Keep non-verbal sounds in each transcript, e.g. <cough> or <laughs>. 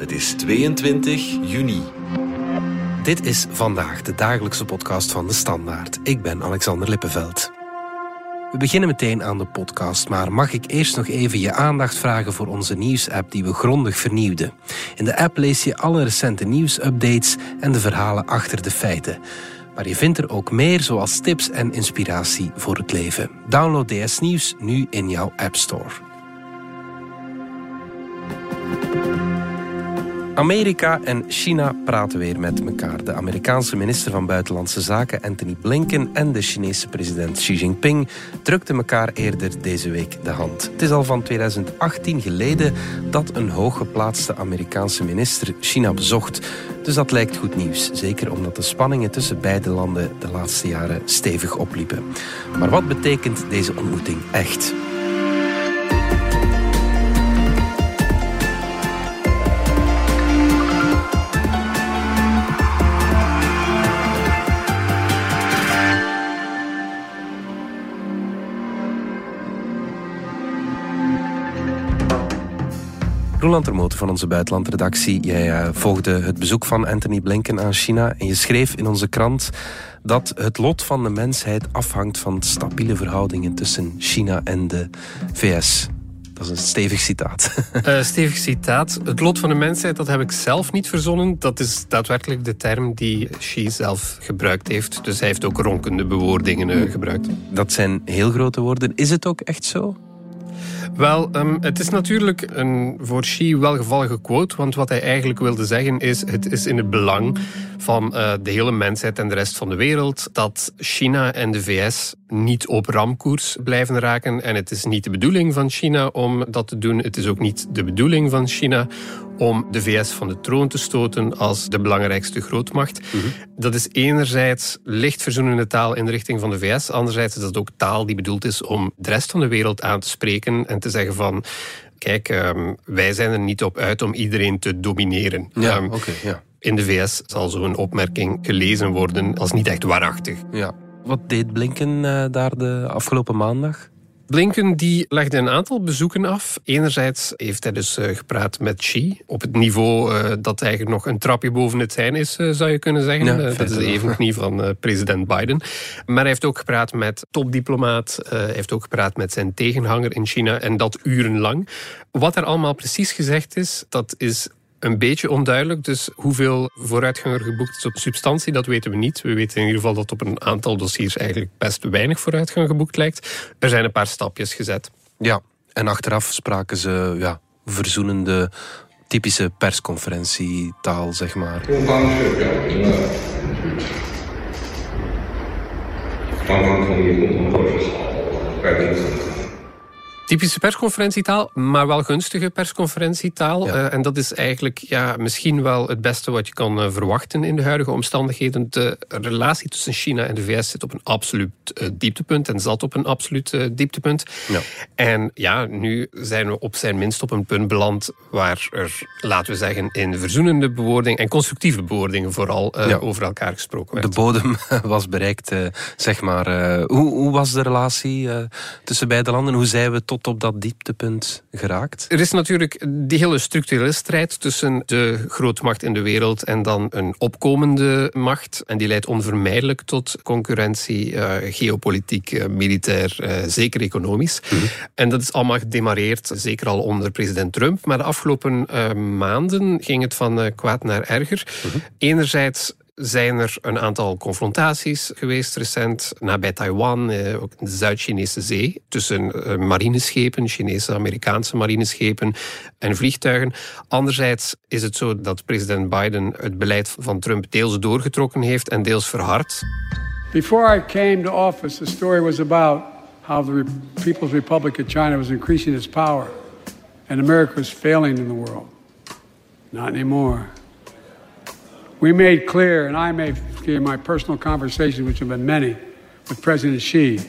Het is 22 juni. Dit is vandaag de dagelijkse podcast van de Standaard. Ik ben Alexander Lippenveld. We beginnen meteen aan de podcast, maar mag ik eerst nog even je aandacht vragen voor onze nieuwsapp die we grondig vernieuwden. In de app lees je alle recente nieuwsupdates en de verhalen achter de feiten. Maar je vindt er ook meer zoals tips en inspiratie voor het leven. Download DS Nieuws nu in jouw App Store. Amerika en China praten weer met elkaar. De Amerikaanse minister van Buitenlandse Zaken Anthony Blinken en de Chinese president Xi Jinping drukten elkaar eerder deze week de hand. Het is al van 2018 geleden dat een hooggeplaatste Amerikaanse minister China bezocht. Dus dat lijkt goed nieuws, zeker omdat de spanningen tussen beide landen de laatste jaren stevig opliepen. Maar wat betekent deze ontmoeting echt? Roland Termoten van onze buitenlandredactie. Jij uh, volgde het bezoek van Anthony Blinken aan China en je schreef in onze krant dat het lot van de mensheid afhangt van stabiele verhoudingen tussen China en de VS. Dat is een stevig citaat. Uh, <laughs> stevig citaat. Het lot van de mensheid, dat heb ik zelf niet verzonnen. Dat is daadwerkelijk de term die Xi zelf gebruikt heeft. Dus hij heeft ook ronkende bewoordingen uh, gebruikt. Dat zijn heel grote woorden. Is het ook echt zo? Wel, um, het is natuurlijk een voor Xi welgevallige quote, want wat hij eigenlijk wilde zeggen is: het is in het belang van uh, de hele mensheid en de rest van de wereld dat China en de VS niet op ramkoers blijven raken. En het is niet de bedoeling van China om dat te doen. Het is ook niet de bedoeling van China om de VS van de troon te stoten als de belangrijkste grootmacht. Mm -hmm. Dat is enerzijds licht verzoenende taal in de richting van de VS. Anderzijds is dat ook taal die bedoeld is om de rest van de wereld aan te spreken en te zeggen van kijk, um, wij zijn er niet op uit om iedereen te domineren. Ja, um, okay, ja. In de VS zal zo'n opmerking gelezen worden als niet echt waarachtig. Ja. Wat deed Blinken uh, daar de afgelopen maandag? Blinken die legde een aantal bezoeken af. Enerzijds heeft hij dus uh, gepraat met Xi op het niveau uh, dat eigenlijk nog een trapje boven het zijn is, uh, zou je kunnen zeggen. Ja, dat is de evenknie van president Biden. Maar hij heeft ook gepraat met topdiplomaat. hij heeft ook gepraat met zijn tegenhanger in China en dat urenlang. Wat er allemaal precies gezegd is, dat is een beetje onduidelijk. Dus hoeveel vooruitgang er geboekt is op substantie, dat weten we niet. We weten in ieder geval dat op een aantal dossiers eigenlijk best weinig vooruitgang geboekt lijkt. Er zijn een paar stapjes gezet. Ja, en achteraf spraken ze ja, verzoenende, typische persconferentietaal, zeg maar. Typische persconferentietaal, maar wel gunstige persconferentietaal. Ja. Uh, en dat is eigenlijk ja, misschien wel het beste wat je kan uh, verwachten in de huidige omstandigheden. De relatie tussen China en de VS zit op een absoluut uh, dieptepunt en zat op een absoluut dieptepunt. Ja. En ja, nu zijn we op zijn minst op een punt beland waar er, laten we zeggen, in verzoenende bewoordingen en constructieve bewoordingen vooral ja. over elkaar gesproken werd. De bodem <laughs> was bereikt, zeg maar. hoe, hoe was de relatie tussen beide landen? Hoe zijn we tot op dat dieptepunt geraakt? Er is natuurlijk die hele structurele strijd tussen de grootmacht in de wereld en dan een opkomende macht. En die leidt onvermijdelijk tot concurrentie, uh, geopolitiek, uh, militair, uh, zeker economisch. Mm -hmm. En dat is allemaal gedemareerd, zeker al onder president Trump. Maar de afgelopen maanden ging het van kwaad naar erger. Mm -hmm. Enerzijds zijn er een aantal confrontaties geweest recent nabij Taiwan, eh, ook in de Zuid-Chinese zee, tussen eh, marineschepen, Chinese, Amerikaanse marineschepen en vliegtuigen. Anderzijds is het zo dat president Biden het beleid van Trump deels doorgetrokken heeft en deels verhard. Before I came to office, the story was about how the People's Republic of China was increasing its power and America was failing in the world. Not anymore. We made clear, and I made clear in my personal conversations, which have been many, with President Xi,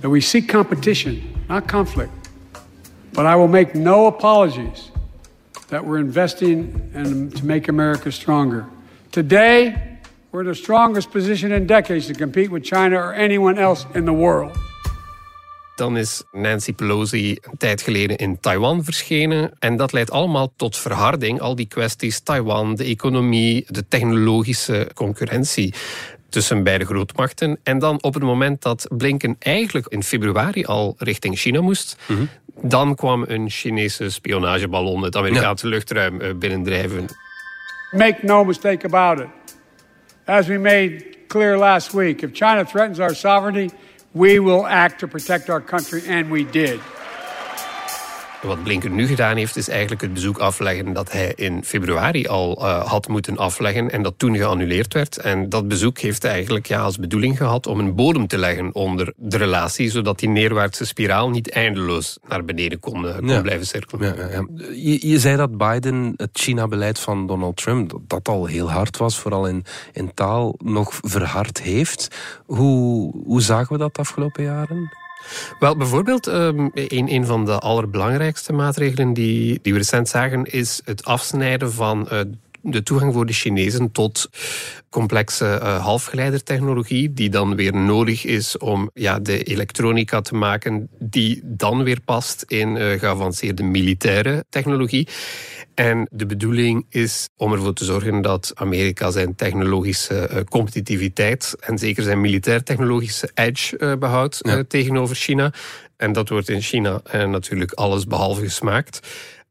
that we seek competition, not conflict. But I will make no apologies that we're investing in, to make America stronger. Today, we're in the strongest position in decades to compete with China or anyone else in the world. Dan is Nancy Pelosi een tijd geleden in Taiwan verschenen. En dat leidt allemaal tot verharding. Al die kwesties, Taiwan, de economie, de technologische concurrentie tussen beide grootmachten. En dan op het moment dat Blinken eigenlijk in februari al richting China moest, mhm. dan kwam een Chinese spionageballon het Amerikaanse luchtruim eh, binnendrijven. Make no mistake about it. As we made clear last week, if China threatens our sovereignty, we will act to protect our country, and we did. Wat Blinken nu gedaan heeft, is eigenlijk het bezoek afleggen dat hij in februari al uh, had moeten afleggen en dat toen geannuleerd werd. En dat bezoek heeft eigenlijk ja, als bedoeling gehad om een bodem te leggen onder de relatie, zodat die neerwaartse spiraal niet eindeloos naar beneden kon, uh, kon blijven cirkelen. Ja, ja, je, je, zei dat Biden het China-beleid van Donald Trump, dat, dat al heel hard was, vooral in, in taal, nog verhard heeft. Hoe, hoe zagen we dat de afgelopen jaren? Wel, bijvoorbeeld, um, een, een van de allerbelangrijkste maatregelen die, die we recent zagen, is het afsnijden van uh, de toegang voor de Chinezen tot complexe uh, halfgeleidertechnologie, die dan weer nodig is om ja, de elektronica te maken, die dan weer past in uh, geavanceerde militaire technologie. En de bedoeling is om ervoor te zorgen dat Amerika zijn technologische uh, competitiviteit en zeker zijn militair-technologische edge behoudt tegenover China. En dat wordt in China natuurlijk alles behalve gesmaakt.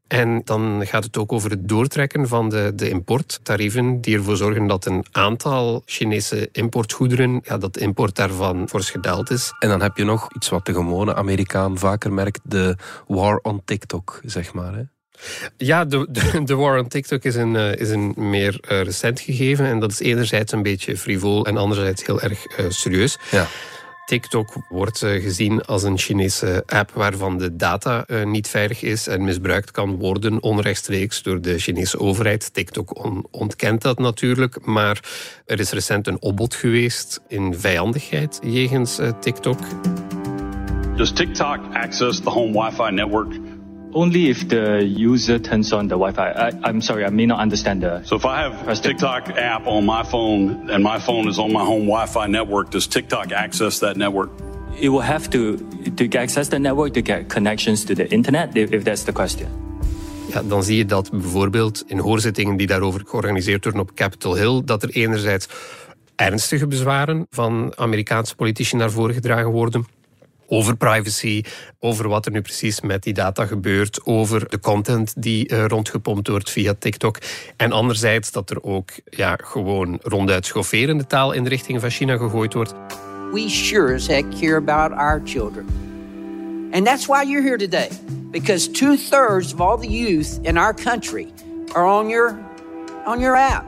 En dan gaat het ook over het doortrekken van de, de importtarieven, die ervoor zorgen dat een aantal Chinese importgoederen, ja, dat de import daarvan fors gedaald is. En dan heb je nog iets wat de gewone Amerikaan vaker merkt, de war on TikTok, zeg maar. Hè? Ja, de, de, de, war on TikTok is een, uh, is een meer uh, recent gegeven. En dat is enerzijds een beetje frivol en anderzijds heel erg uh, serieus. Ja. TikTok wordt eh, gezien als een Chinese app waarvan de data eh, niet veilig is en misbruikt kan worden onrechtstreeks door de Chinese overheid. TikTok ontkent dat natuurlijk, maar er is recent een opbod geweest in vijandigheid jegens uh, TikTok. Does TikTok access the home Wi-Fi network Only if the user turns on the Wi-Fi. I, am sorry, I may not understand the. So if I have a TikTok app on my phone and my phone is on my home Wi-Fi network, does TikTok access that network? It will have to to access the network to get connections to the internet, if, if that's the question. Ja, dan zie je dat bijvoorbeeld in hoorzittingen die daarover georganiseerd worden op Capitol Hill, dat er enerzijds ernstige bezwaren van Amerikaanse politici naar voren gedragen worden over privacy, over wat er nu precies met die data gebeurt, over de content die uh, rondgepompt wordt via TikTok. En anderzijds dat er ook ja, gewoon ronduit schofferende taal in de richting van China gegooid wordt. We sure as heck care about our children. And that's why you're here today. Because two-thirds of all the youth in our country are on your, on your app.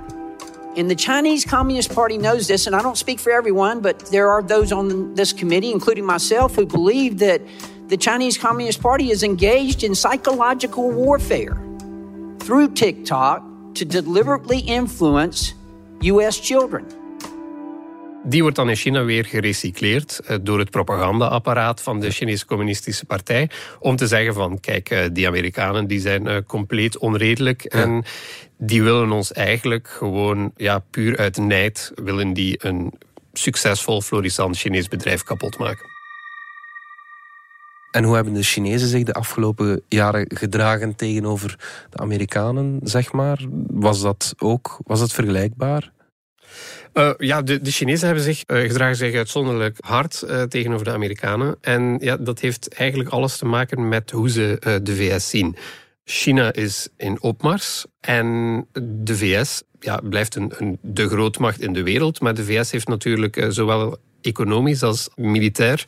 And the Chinese Communist Party knows this, and I don't speak for everyone, but there are those on this committee, including myself, who believe that the Chinese Communist Party is engaged in psychological warfare through TikTok to deliberately influence U.S. children. Die wordt dan in China weer gerecycleerd eh, door het propagandaapparaat van de Chinese Communistische Partij. Om te zeggen van, kijk, eh, die Amerikanen die zijn eh, compleet onredelijk. En die willen ons eigenlijk gewoon, ja, puur uit nijd, willen die een succesvol, florissant Chinees bedrijf kapot maken. En hoe hebben de Chinezen zich de afgelopen jaren gedragen tegenover de Amerikanen, zeg maar? Was dat ook was dat vergelijkbaar? Uh, ja, de, de Chinezen hebben zich uh, gedragen zich uitzonderlijk hard uh, tegenover de Amerikanen. En ja, dat heeft eigenlijk alles te maken met hoe ze de VS zien. China is in opmars en de VS ja, blijft een, een, de grootmacht in de wereld. Maar de VS heeft natuurlijk zowel economisch als militair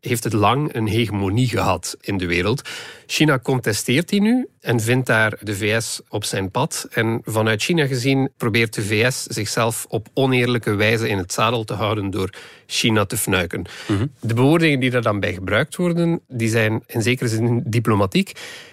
heeft het lang een hegemonie gehad in de wereld. China contesteert die nu en vindt daar de VS op zijn pad. En vanuit China gezien probeert de VS zichzelf op oneerlijke wijze in het zadel te houden door China te fnuiken. Mhm. De bewoordingen die daar dan bij gebruikt worden, die zijn in zekere zin diplomatiek.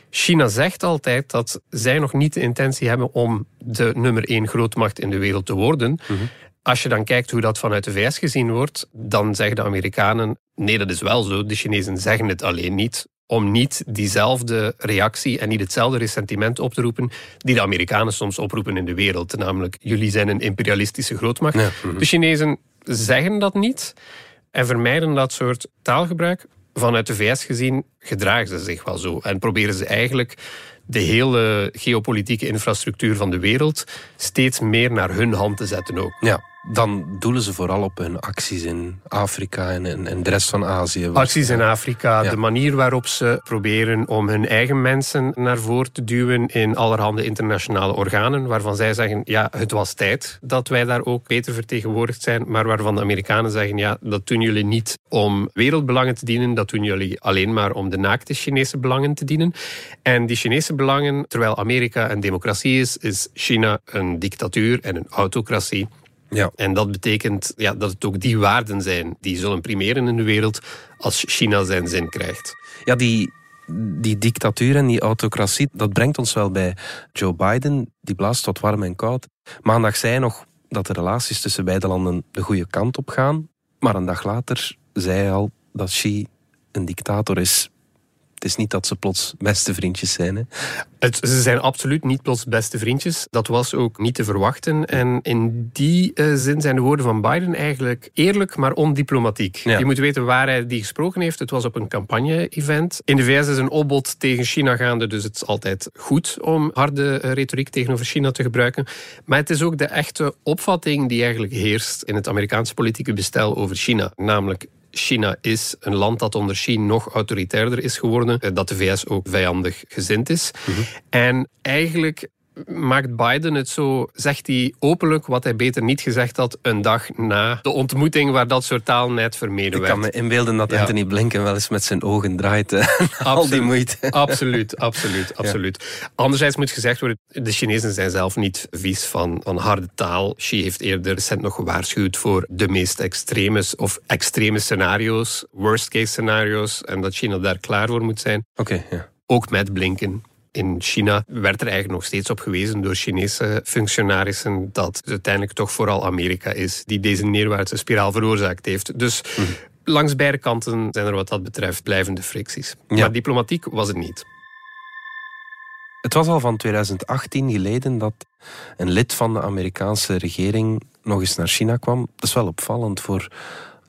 China zegt altijd dat zij nog niet de intentie hebben om de nummer één grootmacht in de wereld te worden. Mhm. Als je dan kijkt hoe dat vanuit de VS gezien wordt, dan zeggen de Amerikanen: nee, dat is wel zo. De Chinezen zeggen het alleen niet. Om niet diezelfde reactie en niet hetzelfde ressentiment op te roepen die de Amerikanen soms oproepen in de wereld. Namelijk, jullie zijn een imperialistische grootmacht. De Chinezen zeggen dat niet en vermijden dat soort taalgebruik. vanuit de VS gezien gedragen ze zich wel zo. En proberen ze eigenlijk de hele geopolitieke infrastructuur van de wereld steeds meer naar hun hand te zetten ook. Ja, dan doelen ze vooral op hun acties in Afrika en, en, de rest van Azië. Acties in Afrika, de manier waarop ze proberen om hun eigen mensen naar voren te duwen in allerhande internationale organen, waarvan zij zeggen, ja, het was tijd dat wij daar ook beter vertegenwoordigd zijn, maar waarvan de Amerikanen zeggen, ja, dat doen jullie niet om wereldbelangen te dienen, dat doen jullie alleen maar om de naakte Chinese belangen te dienen. En die Chinese belangen, terwijl Amerika een democratie is, is China een dictatuur en een autocratie. Ja. En dat betekent ja, dat het ook die waarden zijn die zullen primeren in de wereld als China zijn zin krijgt. Ja, die, die dictatuur en die autocratie, dat brengt ons wel bij Joe Biden. Die blaast tot warm en koud. Maandag zei hij nog dat de relaties tussen beide landen de goede kant op gaan. Maar een dag later zei al dat Xi een dictator is. Het is niet dat ze plots beste vriendjes zijn. Hè? Het, ze zijn absoluut niet plots beste vriendjes. Dat was ook niet te verwachten. En in die uh, zin zijn de woorden van Biden eigenlijk eerlijk, maar ondiplomatiek. Je moet weten waar hij die gesproken heeft. Het was op een campagne-event. In de VS is een opbod tegen China gaande, dus het is altijd goed om harde uh, retoriek tegenover China te gebruiken. Maar het is ook de echte opvatting die eigenlijk heerst in het Amerikaanse politieke bestel over China. Namelijk, China is een land dat onder Xi nog autoritairder is geworden, eh, dat de VS ook vijandig gezind is. Mhm. En eigenlijk maakt Biden het zo, zegt hij openlijk wat hij beter niet gezegd had een dag na de ontmoeting waar dat soort taal net vermeden werd. Ik kan me inbeelden dat Anthony Blinken wel eens met zijn ogen draait. <laughs> Al die moeite. Absoluut, <laughs> absoluut, absoluut. Anderzijds moet gezegd worden, de Chinezen zijn zelf niet vies van, van harde taal. Xi heeft eerder recent nog gewaarschuwd voor de meest extreme of extreme scenario's, worst case scenario's, en dat China daar klaar voor moet zijn. Oké, ja. Ook met Blinken in China werd er eigenlijk nog steeds op gewezen door Chinese functionarissen dat het uiteindelijk toch vooral Amerika is die deze neerwaartse spiraal veroorzaakt heeft. Dus mhm. langs beide kanten zijn er wat dat betreft blijvende fricties. Maar diplomatiek was het niet. Het was al van 2018 geleden dat een lid van de Amerikaanse regering nog eens naar China kwam. Dat is wel opvallend voor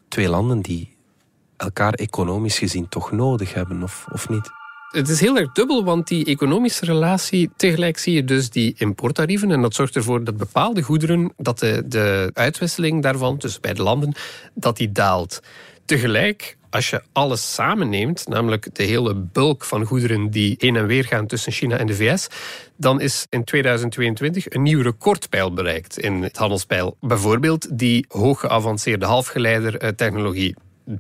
twee landen die elkaar economisch gezien toch nodig hebben, of, of niet? Het is heel erg dubbel, want die economische relatie, tegelijk zie je dus die importtarieven. En dat zorgt ervoor dat bepaalde goederen, dat de, de uitwisseling daarvan tussen beide landen, dat die daalt. Tegelijk, als je alles samenneemt, namelijk de hele bulk van goederen die heen en weer gaan tussen China en de VS, dan is in 2022 een nieuw recordpeil bereikt in het handelspeil. Bijvoorbeeld die hoog geavanceerde halfgeleidertechnologie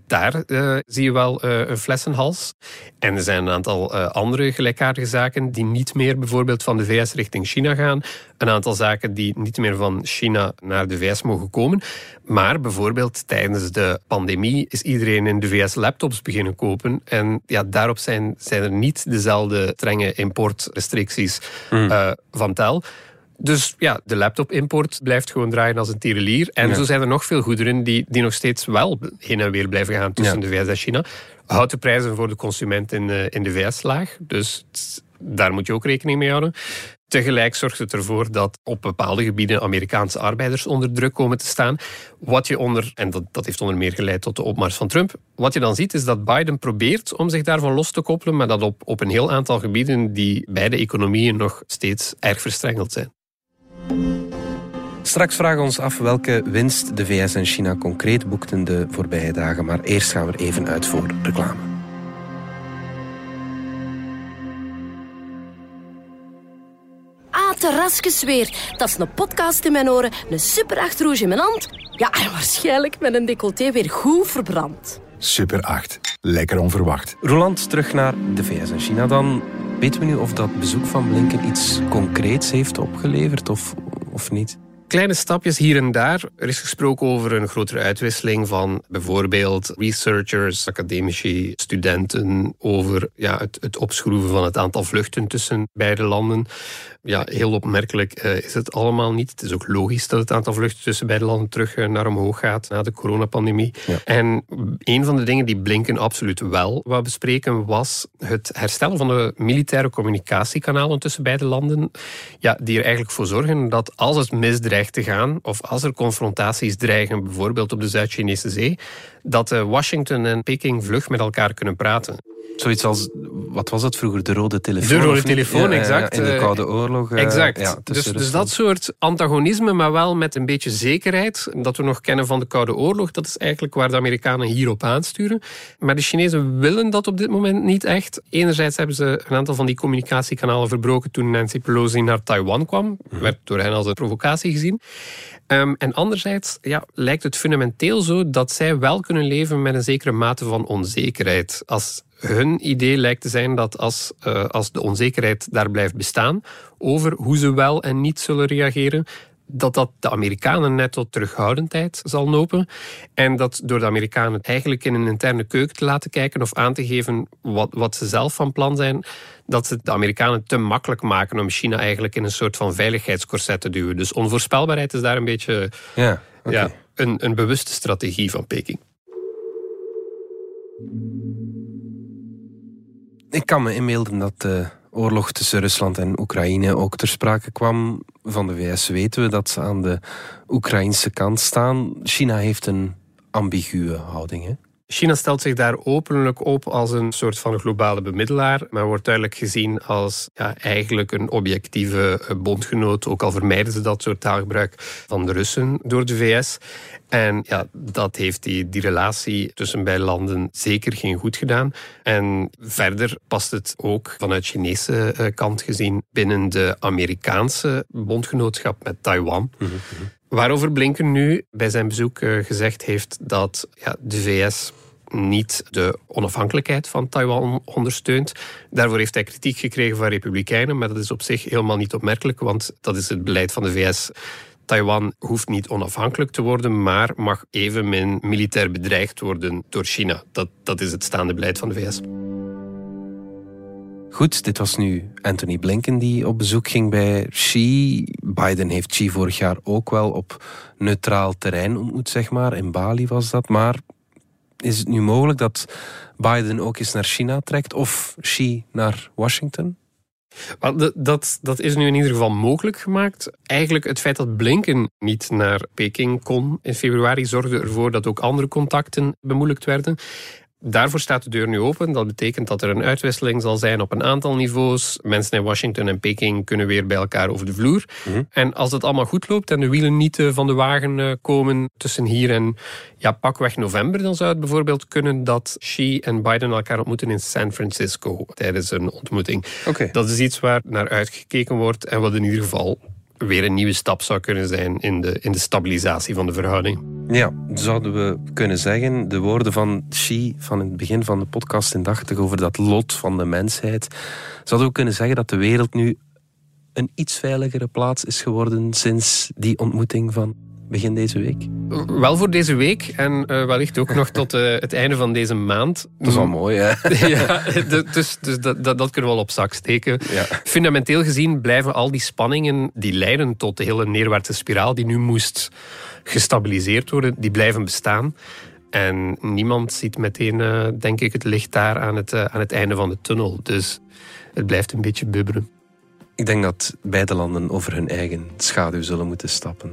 daar uh, zie je wel uh, een flessenhals. En er zijn een aantal uh, andere gelijkaardige zaken die niet meer bijvoorbeeld van de VS richting China gaan. Een aantal zaken die niet meer van China naar de VS mogen komen. Maar bijvoorbeeld tijdens de pandemie is iedereen in de VS laptops beginnen kopen. En ja, daarop zijn, zijn er niet dezelfde strenge importrestricties mm. van tel. Dus ja, de laptop-import blijft gewoon draaien als een tirelier. En zo zijn er nog veel goederen die, die nog steeds wel heen en weer blijven gaan tussen de VS en China. Houdt de prijzen voor de consument in de, in de VS laag. Dus daar moet je ook rekening mee houden. Tegelijk zorgt het ervoor dat op bepaalde gebieden Amerikaanse arbeiders onder druk komen te staan. Wat je onder, en dat, dat heeft onder meer geleid tot de opmars van Trump. Wat je dan ziet is dat Biden probeert om zich daarvan los te koppelen, maar dat op, op een heel aantal gebieden die beide economieën nog steeds erg verstrengeld zijn. Straks vragen we ons af welke winst de VS en China concreet boekten de voorbije dagen. Maar eerst gaan we er even uit voor reclame. Ah, terrasjes weer. Dat is een podcast in mijn oren, een super 8 rouge in mijn hand. Ja, en waarschijnlijk met een decolleté weer goed verbrand. Super 8. Lekker onverwacht. Roland, terug naar de VS en China dan. Weten we nu of dat bezoek van Blinken iets concreets heeft opgeleverd of, of niet? Kleine stapjes hier en daar. Er is gesproken over een grotere uitwisseling van bijvoorbeeld researchers, academici, studenten, over ja, het, het opschroeven van het aantal vluchten tussen beide landen ja, heel opmerkelijk uh, is het allemaal niet. Het is ook logisch dat het aantal vluchten tussen beide landen terug uh, naar omhoog gaat na de coronapandemie. En een van de dingen die Blinken absoluut wel wou bespreken was het herstellen van de militaire communicatiekanalen tussen beide landen. Ja, die er eigenlijk voor zorgen dat als het misdrijft dreigt te gaan, of als er confrontaties dreigen, bijvoorbeeld op de Zuid-Chinese Zee, dat eh, Washington en Peking vlug met elkaar kunnen praten. Zoiets als, wat was het vroeger, de rode telefoon? De rode telefoon, exact. in de Koude Oorlog. exact. Ja, dus, dus dat soort antagonisme, maar wel met een beetje zekerheid, dat we nog kennen van de Koude Oorlog, dat is eigenlijk waar de Amerikanen hierop aansturen. Maar de Chinezen willen dat op dit moment niet echt. Enerzijds hebben ze een aantal van die communicatiekanalen verbroken toen Nancy Pelosi naar Taiwan kwam. Mhm. Werd door hen als een provocatie gezien. Um, en anderzijds ja, lijkt het fundamenteel zo dat zij wel kunnen leven met een zekere mate van onzekerheid. Als hun idee lijkt te zijn dat als, uh, als de onzekerheid daar blijft bestaan over hoe ze wel en niet zullen reageren, dat dat de Amerikanen net tot terughoudendheid zal lopen. En dat door de Amerikanen eigenlijk in een interne keuken te laten kijken of aan te geven wat, wat ze zelf van plan zijn, dat ze de Amerikanen te makkelijk maken om China eigenlijk in een soort van veiligheidscorset te duwen. Dus onvoorspelbaarheid is daar een beetje ja, ja, een, een bewuste strategie van Peking. Ik kan me inbeelden dat de oorlog tussen Rusland en Oekraïne ook ter sprake kwam. Van de VS weten we dat ze aan de Oekraïnse kant staan. China heeft een ambiguë houding. Hè? China stelt zich daar openlijk op als een soort van globale bemiddelaar, maar wordt duidelijk gezien als ja, eigenlijk een objectieve eh, bondgenoot, ook al vermijden ze dat soort taalgebruik van de Russen door de VS. En ja, dat heeft die, die relatie tussen beide landen zeker geen goed gedaan. En verder past het ook vanuit Chinese eh, kant gezien binnen de Amerikaanse bondgenootschap met Taiwan. Mhm, mhm. Waarover Blinken nu bij zijn bezoek eh, gezegd heeft dat ja, de VS niet de onafhankelijkheid van Taiwan ondersteunt. Daarvoor heeft hij kritiek gekregen van republikeinen, maar dat is op zich helemaal niet opmerkelijk, want dat is het beleid van de VS. Taiwan hoeft niet onafhankelijk te worden, maar mag evenmin militair bedreigd worden door China. Dat, dat is het staande beleid van de VS. Goed, dit was nu Anthony Blinken die op bezoek ging bij Xi. Biden heeft Xi vorig jaar ook wel op neutraal terrein ontmoet, zeg maar. In Bali was dat. Maar is het nu mogelijk dat Biden ook eens naar China trekt of Xi naar Washington? Dat, dat is nu in ieder geval mogelijk gemaakt. Eigenlijk het feit dat Blinken niet naar Peking kon in februari zorgde ervoor dat ook andere contacten bemoeilijkt werden. Daarvoor staat de deur nu open. Dat betekent dat er een uitwisseling zal zijn op een aantal niveaus. Mensen in Washington en Peking kunnen weer bij elkaar over de vloer. Mhm. En als het allemaal goed loopt en de wielen niet eh, van de wagen eh, komen tussen hier en ja, pakweg november, dan zou het bijvoorbeeld kunnen dat Xi en Biden elkaar ontmoeten in San Francisco tijdens een ontmoeting. Okay. Dat is iets waar naar uitgekeken wordt en wat in ieder geval weer een nieuwe stap zou kunnen zijn in de, in de stabilisatie van de verhouding. Ja, zouden we kunnen zeggen, de woorden van Xi van het begin van de podcast indachtig over dat lot van de mensheid, zouden we kunnen zeggen dat de wereld nu een iets veiligere plaats is geworden sinds die ontmoeting van begin deze week? Wel voor deze week en uh, wellicht ook nog tot uh, het einde van deze maand. Dat is wel mooi, hè? <laughs> ja, dus, dus dat, dat, dat, kunnen we wel op zak steken. Ja. Fundamenteel gezien blijven al die spanningen die leiden tot de hele neerwaartse spiraal die nu moest gestabiliseerd worden, die blijven bestaan. En niemand ziet meteen, uh, denk ik, het licht daar aan het, aan het einde van de tunnel. Dus het blijft een beetje bubberen. Ik denk dat beide landen over hun eigen schaduw zullen moeten stappen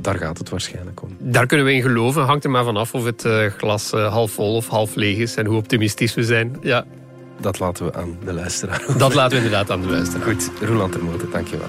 daar gaat het waarschijnlijk om. Daar kunnen we in geloven. Hangt er maar vanaf of het uh, glas uh, half vol of half leeg is en hoe optimistisch we zijn. Ja. Dat laten we aan de luisteraar. Dat laten we inderdaad aan de luisteraar. Goed, Roland Termoten, dankjewel.